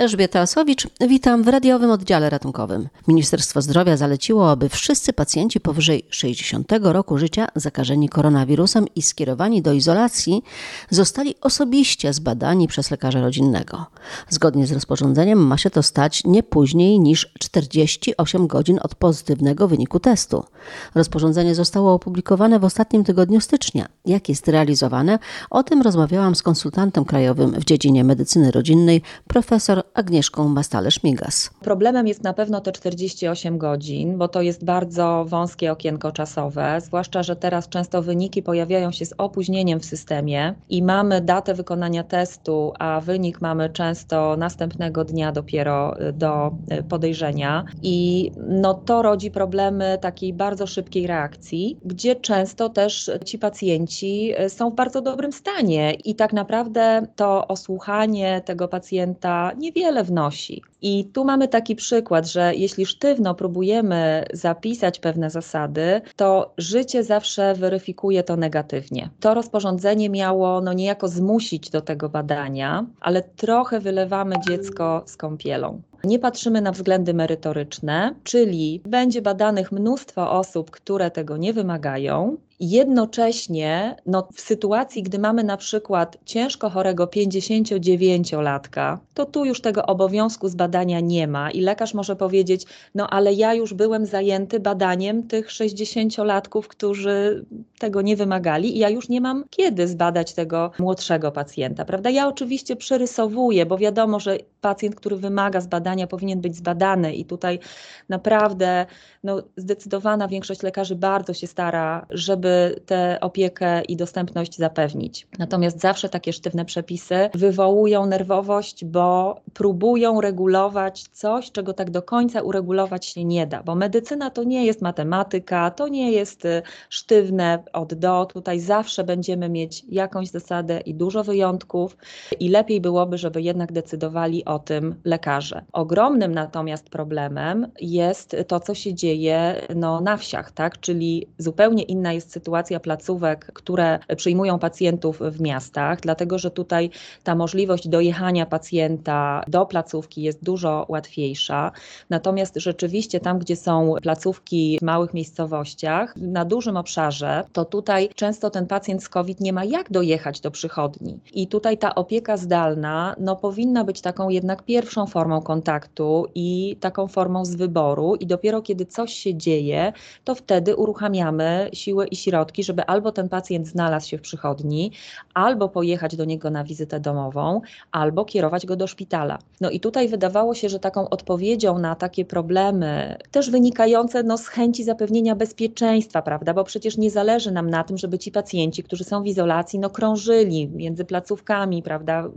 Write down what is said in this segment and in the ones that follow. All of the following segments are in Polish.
Elżbieta Asowicz, witam w radiowym oddziale ratunkowym. Ministerstwo Zdrowia zaleciło, aby wszyscy pacjenci powyżej 60 roku życia zakażeni koronawirusem i skierowani do izolacji zostali osobiście zbadani przez lekarza rodzinnego. Zgodnie z rozporządzeniem ma się to stać nie później niż 48 godzin od pozytywnego wyniku testu. Rozporządzenie zostało opublikowane w ostatnim tygodniu stycznia. Jak jest realizowane? O tym rozmawiałam z konsultantem krajowym w dziedzinie medycyny rodzinnej, profesor Agnieszką Bastale-Szmigas. Problemem jest na pewno te 48 godzin, bo to jest bardzo wąskie okienko czasowe, zwłaszcza, że teraz często wyniki pojawiają się z opóźnieniem w systemie i mamy datę wykonania testu, a wynik mamy często następnego dnia dopiero y, do y, podejrzenia i no to rodzi problemy takiej bardzo szybkiej reakcji, gdzie często też ci pacjenci y, są w bardzo dobrym stanie i tak naprawdę to osłuchanie tego pacjenta nie niewiele wnosi. I tu mamy taki przykład, że jeśli sztywno próbujemy zapisać pewne zasady, to życie zawsze weryfikuje to negatywnie. To rozporządzenie miało no niejako zmusić do tego badania, ale trochę wylewamy dziecko z kąpielą. Nie patrzymy na względy merytoryczne, czyli będzie badanych mnóstwo osób, które tego nie wymagają, Jednocześnie, no, w sytuacji, gdy mamy na przykład ciężko chorego 59-latka, to tu już tego obowiązku zbadania nie ma i lekarz może powiedzieć: No, ale ja już byłem zajęty badaniem tych 60-latków, którzy tego nie wymagali, i ja już nie mam kiedy zbadać tego młodszego pacjenta, prawda? Ja oczywiście przerysowuję, bo wiadomo, że pacjent, który wymaga zbadania, powinien być zbadany, i tutaj naprawdę no, zdecydowana większość lekarzy bardzo się stara, żeby żeby tę opiekę i dostępność zapewnić. Natomiast zawsze takie sztywne przepisy wywołują nerwowość, bo próbują regulować coś, czego tak do końca uregulować się nie da, bo medycyna to nie jest matematyka, to nie jest y, sztywne od do. Tutaj zawsze będziemy mieć jakąś zasadę i dużo wyjątków, i lepiej byłoby, żeby jednak decydowali o tym lekarze. Ogromnym natomiast problemem jest to, co się dzieje no, na wsiach, tak? czyli zupełnie inna jest sytuacja sytuacja placówek, które przyjmują pacjentów w miastach, dlatego że tutaj ta możliwość dojechania pacjenta do placówki jest dużo łatwiejsza. Natomiast rzeczywiście tam, gdzie są placówki w małych miejscowościach, na dużym obszarze, to tutaj często ten pacjent z COVID nie ma jak dojechać do przychodni. I tutaj ta opieka zdalna no, powinna być taką jednak pierwszą formą kontaktu i taką formą z wyboru. I dopiero kiedy coś się dzieje, to wtedy uruchamiamy siłę i środki, żeby albo ten pacjent znalazł się w przychodni, albo pojechać do niego na wizytę domową, albo kierować go do szpitala. No i tutaj wydawało się, że taką odpowiedzią na takie problemy, też wynikające no, z chęci zapewnienia bezpieczeństwa, prawda, bo przecież nie zależy nam na tym, żeby ci pacjenci, którzy są w izolacji, no krążyli między placówkami, prawda,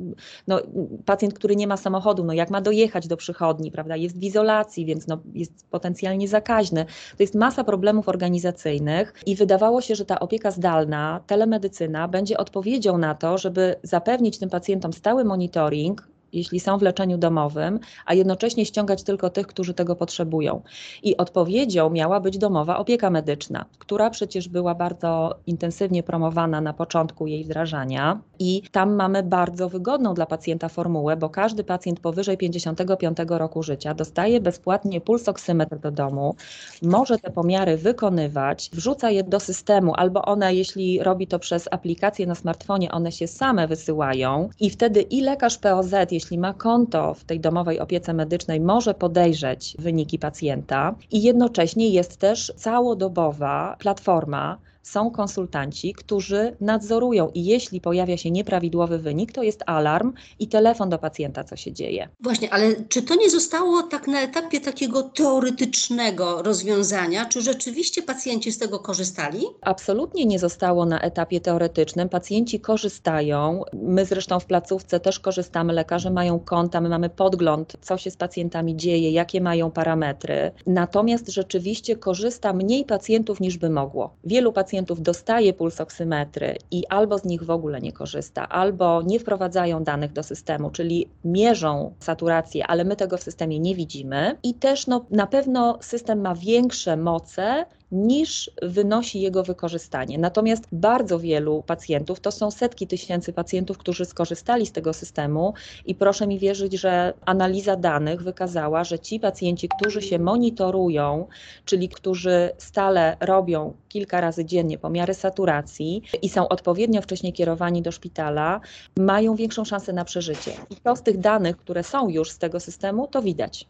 no, pacjent, który nie ma samochodu, no jak ma dojechać do przychodni, prawda, jest w izolacji, więc no, jest potencjalnie zakaźny. To jest masa problemów organizacyjnych i wydawało się, że ta opieka zdalna, telemedycyna będzie odpowiedzią na to, żeby zapewnić tym pacjentom stały monitoring, jeśli są w leczeniu domowym, a jednocześnie ściągać tylko tych, którzy tego potrzebują. I odpowiedzią miała być domowa opieka medyczna, która przecież była bardzo intensywnie promowana na początku jej wdrażania. I tam mamy bardzo wygodną dla pacjenta formułę, bo każdy pacjent powyżej 55 roku życia dostaje bezpłatnie pulsoksymetr do domu, może te pomiary wykonywać, wrzuca je do systemu, albo one, jeśli robi to przez aplikację na smartfonie, one się same wysyłają i wtedy i lekarz POZ, jeśli ma konto w tej domowej opiece medycznej, może podejrzeć wyniki pacjenta. I jednocześnie jest też całodobowa platforma, są konsultanci, którzy nadzorują i jeśli pojawia się nieprawidłowy wynik, to jest alarm i telefon do pacjenta, co się dzieje. Właśnie, ale czy to nie zostało tak na etapie takiego teoretycznego rozwiązania? Czy rzeczywiście pacjenci z tego korzystali? Absolutnie nie zostało na etapie teoretycznym. Pacjenci korzystają. My zresztą w placówce też korzystamy. Lekarze mają konta, my mamy podgląd, co się z pacjentami dzieje, jakie mają parametry. Natomiast rzeczywiście korzysta mniej pacjentów niż by mogło. Wielu pacjentów pacjentów dostaje pulsoksymetry i albo z nich w ogóle nie korzysta, albo nie wprowadzają danych do systemu, czyli mierzą saturację, ale my tego w systemie nie widzimy. I też no, na pewno system ma większe moce niż wynosi jego wykorzystanie. Natomiast bardzo wielu pacjentów, to są setki tysięcy pacjentów, którzy skorzystali z tego systemu i proszę mi wierzyć, że analiza danych wykazała, że ci pacjenci, którzy się monitorują, czyli którzy stale robią kilka razy dziennie pomiary saturacji i są odpowiednio wcześniej kierowani do szpitala, mają większą szansę na przeżycie. I to z tych danych, które są już z tego systemu, to widać.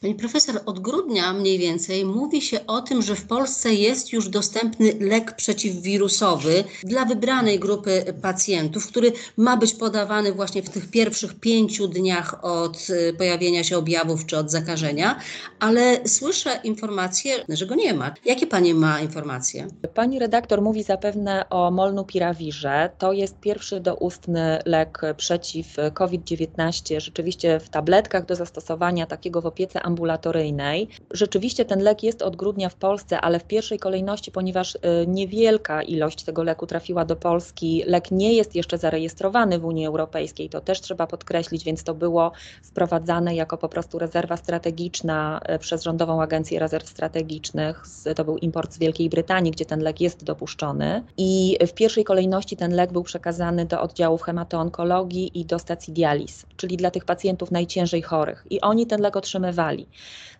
Pani profesor, od grudnia mniej więcej mówi się o tym, że w Polsce jest już dostępny lek przeciwwirusowy dla wybranej grupy pacjentów, który ma być podawany właśnie w tych pierwszych pięciu dniach od y, pojawienia się objawów czy od zakażenia, ale słyszę informacje, że go nie ma. Jakie Pani ma informacje? Pani redaktor mówi zapewne o molnupirawirze. To jest pierwszy doustny lek przeciw COVID-19, rzeczywiście w tabletkach do zastosowania takiego w opiece ambulatoryjnej. Rzeczywiście ten lek jest od grudnia w Polsce, ale w pierwszej kolejności, ponieważ y, niewielka ilość tego leku trafiła do Polski, lek nie jest jeszcze zarejestrowany w Unii Europejskiej, to też trzeba podkreślić, więc to było wprowadzane jako po prostu rezerwa strategiczna y, przez Rządową Agencję Rezerw Strategicznych. To był import z Wielkiej Brytanii, gdzie ten lek jest dopuszczony. I w pierwszej kolejności ten lek był przekazany do oddziałów hematoonkologii i do stacji dializ, czyli dla tych pacjentów najciężej chorych. I oni ten lek otrzymywali otrzymywali.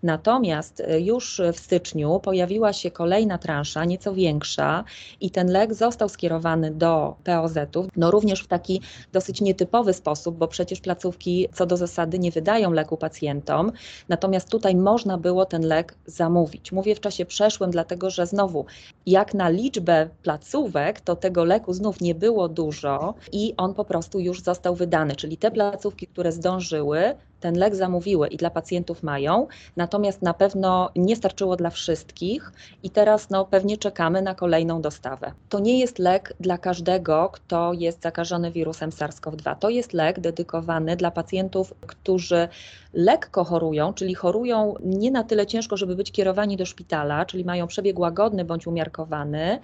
Natomiast e, już w styczniu pojawiła się kolejna transza, nieco większa, i ten lek został skierowany do POZ-ów, no również w taki dosyć nietypowy sposób, bo przecież placówki co do zasady nie wydają leku pacjentom, natomiast tutaj można było ten lek zamówić. Mówię w czasie przeszłym, dlatego że znowu, jak na liczbę placówek, to tego leku znów nie było dużo i on po prostu już został wydany, czyli te placówki, które zdążyły, ten lek zamówiły i dla pacjentów mają, natomiast na pewno nie starczyło dla wszystkich i teraz no, pewnie czekamy na kolejną dostawę. To nie jest lek dla każdego, kto jest zakażony wirusem SARS-CoV-2. To jest lek dedykowany dla pacjentów, którzy lekko chorują, czyli chorują nie na tyle ciężko, żeby być kierowani do szpitala, czyli mają przebieg łagodny bądź umiarkowany,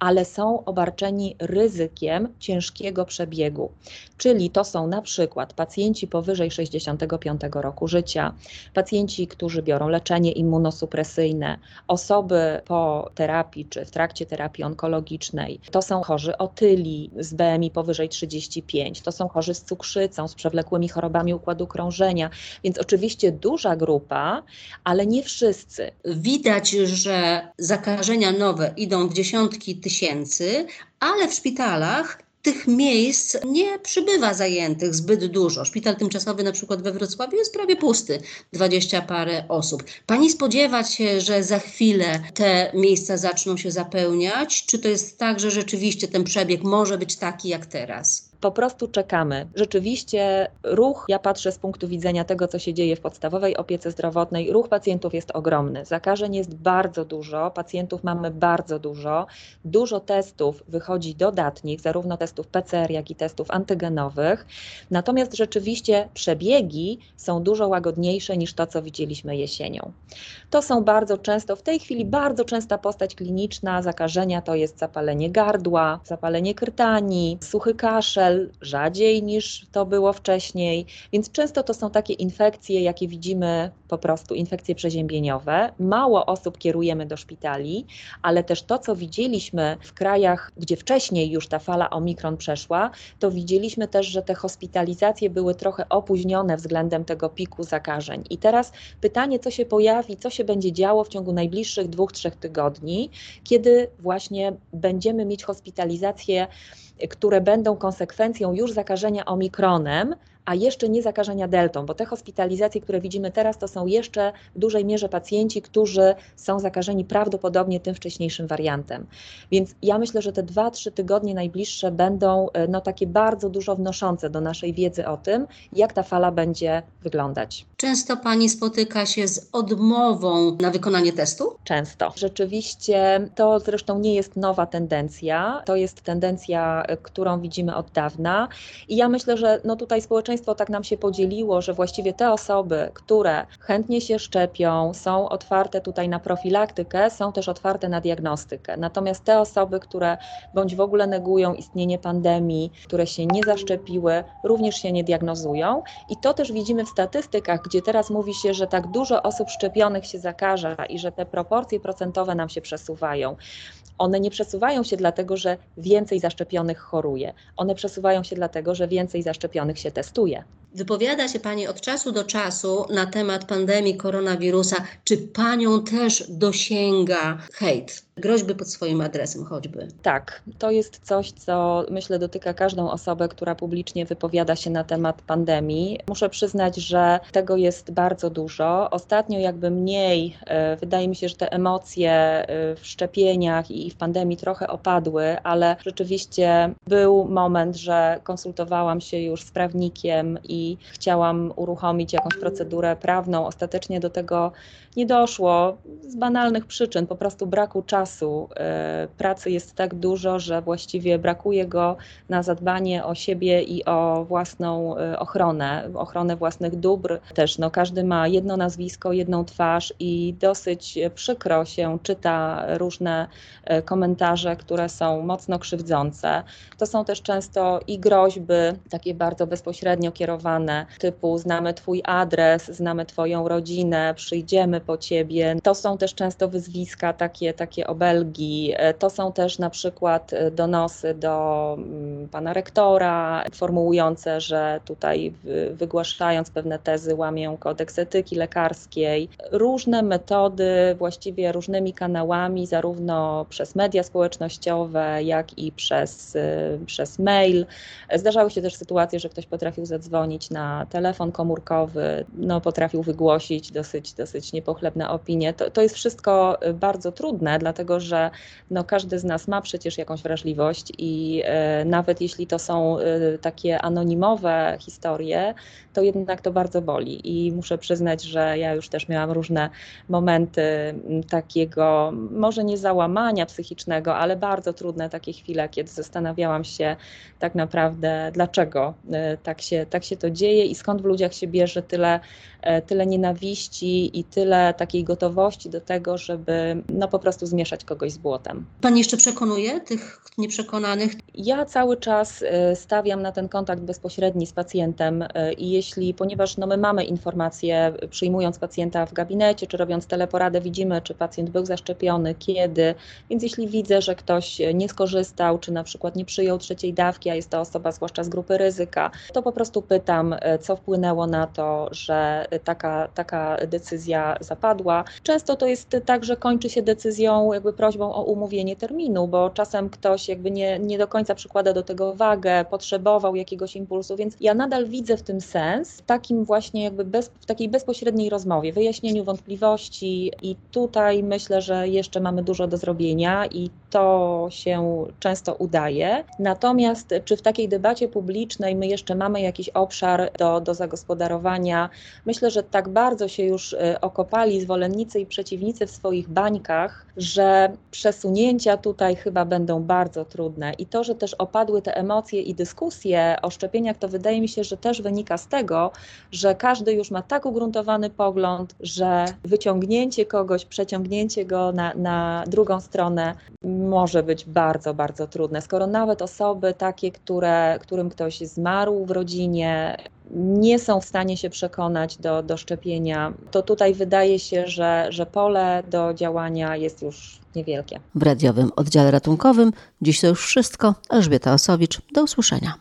ale są obarczeni ryzykiem ciężkiego przebiegu. Czyli to są na przykład pacjenci powyżej 65 roku życia, pacjenci, którzy biorą leczenie immunosupresyjne, osoby po terapii czy w trakcie terapii onkologicznej, to są chorzy otyli z BMI powyżej 35, to są chorzy z cukrzycą, z przewlekłymi chorobami układu krążenia, więc oczywiście duża grupa, ale nie wszyscy. Widać, że zakażenia nowe idą w dziesiątki tysięcy, ale w szpitalach tych miejsc nie przybywa zajętych zbyt dużo. Szpital tymczasowy na przykład we Wrocławiu jest prawie pusty, dwadzieścia parę osób. Pani spodziewa się, że za chwilę te miejsca zaczną się zapełniać? Czy to jest tak, że rzeczywiście ten przebieg może być taki jak teraz? Po prostu czekamy. Rzeczywiście ruch, ja patrzę z punktu widzenia tego, co się dzieje w podstawowej opiece zdrowotnej, ruch pacjentów jest ogromny. Zakażeń jest bardzo dużo, pacjentów mamy bardzo dużo. Dużo testów wychodzi dodatnich, zarówno testów PCR, jak i testów antygenowych. Natomiast rzeczywiście przebiegi są dużo łagodniejsze niż to, co widzieliśmy jesienią. To są bardzo często, w tej chwili bardzo częsta postać kliniczna zakażenia to jest zapalenie gardła, zapalenie krtani, suchy kaszel, rzadziej niż to było wcześniej, więc często to są takie infekcje, jakie widzimy po prostu, infekcje przeziębieniowe. Mało osób kierujemy do szpitali, ale też to, co widzieliśmy w krajach, gdzie wcześniej już ta fala omikron przeszła, to widzieliśmy też, że te hospitalizacje były trochę opóźnione względem tego piku zakażeń. I teraz pytanie, co się pojawi, co się będzie działo w ciągu najbliższych dwóch, trzech tygodni, kiedy właśnie będziemy mieć hospitalizację które będą konsekwencją już zakażenia omikronem, a jeszcze nie zakażenia deltą, bo te hospitalizacje, które widzimy teraz, to są jeszcze w dużej mierze pacjenci, którzy są zakażeni prawdopodobnie tym wcześniejszym wariantem. Więc ja myślę, że te 2-3 tygodnie najbliższe będą e, no, takie bardzo dużo wnoszące do naszej wiedzy o tym, jak ta fala będzie wyglądać. Często Pani spotyka się z odmową na wykonanie testu? Często. Rzeczywiście to zresztą nie jest nowa tendencja, to jest tendencja, e, którą widzimy od dawna i ja myślę, że no tutaj społeczeństwo społeczeństwo tak nam się podzieliło, że właściwie te osoby, które chętnie się szczepią, są otwarte tutaj na profilaktykę, są też otwarte na diagnostykę. Natomiast te osoby, które bądź w ogóle negują istnienie pandemii, które się nie zaszczepiły, również się nie diagnozują. I to też widzimy w statystykach, gdzie teraz mówi się, że tak dużo osób szczepionych się zakaża i że te proporcje procentowe nam się przesuwają. One nie przesuwają się dlatego, że więcej zaszczepionych choruje. One przesuwają się dlatego, że więcej zaszczepionych się testuje. Wypowiada się Pani od czasu do czasu na temat pandemii koronawirusa. Czy Panią też dosięga hejt, groźby pod swoim adresem choćby? Tak, to jest coś, co myślę dotyka każdą osobę, która publicznie wypowiada się na temat pandemii. Muszę przyznać, że tego jest bardzo dużo. Ostatnio jakby mniej, e, wydaje mi się, że te emocje e, w szczepieniach i w pandemii trochę opadły, ale rzeczywiście był moment, że konsultowałam się już z prawnikiem i chciałam uruchomić jakąś procedurę prawną. Ostatecznie do tego nie doszło z banalnych przyczyn, po prostu braku czasu. E, pracy jest tak dużo, że właściwie brakuje go na zadbanie o siebie i o własną e, ochronę, ochronę własnych dóbr. Też no, każdy ma jedno nazwisko, jedną twarz i dosyć przykro się czyta różne e, komentarze, które są mocno krzywdzące. To są też często i groźby, takie bardzo bezpośrednio kierowane, typu znamy Twój adres, znamy Twoją rodzinę, przyjdziemy po ciebie. To są też często wyzwiska, takie, takie obelgi. E, to są też na przykład e, donosy do mm, pana rektora, formułujące, że tutaj wygłaszając pewne tezy łamią kodeks etyki lekarskiej. Różne metody, właściwie różnymi kanałami, zarówno przez media społecznościowe, jak i przez, e, przez mail. Zdarzały się też sytuacje, że ktoś potrafił zadzwonić na telefon komórkowy, no, potrafił wygłosić dosyć, dosyć niepochlebne pochlebne opinie. To, to jest wszystko bardzo trudne, dlatego że no, każdy z nas ma przecież jakąś wrażliwość i e, nawet jeśli to są e, takie anonimowe historie, to jednak to bardzo boli. I muszę przyznać, że ja już też miałam różne momenty takiego, może nie załamania psychicznego, ale bardzo trudne takie chwile, kiedy zastanawiałam się tak naprawdę, dlaczego tak się, tak się to dzieje i skąd w ludziach się bierze tyle, tyle nienawiści i tyle takiej gotowości do tego, żeby no po prostu zmieszać kogoś z błotem. Pan jeszcze przekonuje tych nieprzekonanych? Ja cały czas y, stawiam na ten kontakt bezpośredni z pacjentem y, i jeśli, ponieważ no my mamy informacje, przyjmując pacjenta w gabinecie, czy robiąc teleporadę, widzimy, czy pacjent był zaszczepiony, kiedy, więc jeśli widzę, że ktoś nie skorzystał, czy na przykład nie przyjął trzeciej dawki, a jest to osoba zwłaszcza z grupy ryzyka, to po prostu pytam, y, co wpłynęło na to, że taka, taka decyzja zapadła. Często to jest tak, że kończy się decyzją, jakby prośbą o umówienie terminu, bo czasem ktoś jakby nie, nie do końca przykłada do tego wagę, potrzebował jakiegoś impulsu, więc ja nadal widzę w tym sens, w takim właśnie jakby bez, w takiej bezpośredniej rozmowie, wyjaśnieniu wątpliwości i tutaj myślę, że jeszcze mamy dużo do zrobienia i to się często udaje. Natomiast czy w takiej debacie publicznej my jeszcze mamy jakiś obszar do, do zagospodarowania? Myślę, że tak bardzo się już y, okopaliśmy kopali zwolennicy i przeciwnicy w swoich bańkach, przesunięcia tutaj chyba będą bardzo trudne. I to, że też opadły te emocje i dyskusje o szczepieniach, to wydaje mi się, że też wynika z tego, że każdy już ma tak ugruntowany pogląd, że wyciągnięcie kogoś, przeciągnięcie go na, na drugą stronę może być bardzo, bardzo trudne. Skoro nawet osoby takie, które, którym ktoś zmarł w rodzinie, nie są w stanie się przekonać do, do szczepienia, to tutaj wydaje się, że, że pole do działania jest już niewielkie. W radiowym oddziale ratunkowym dziś to już wszystko. Elżbieta Osowicz, do usłyszenia.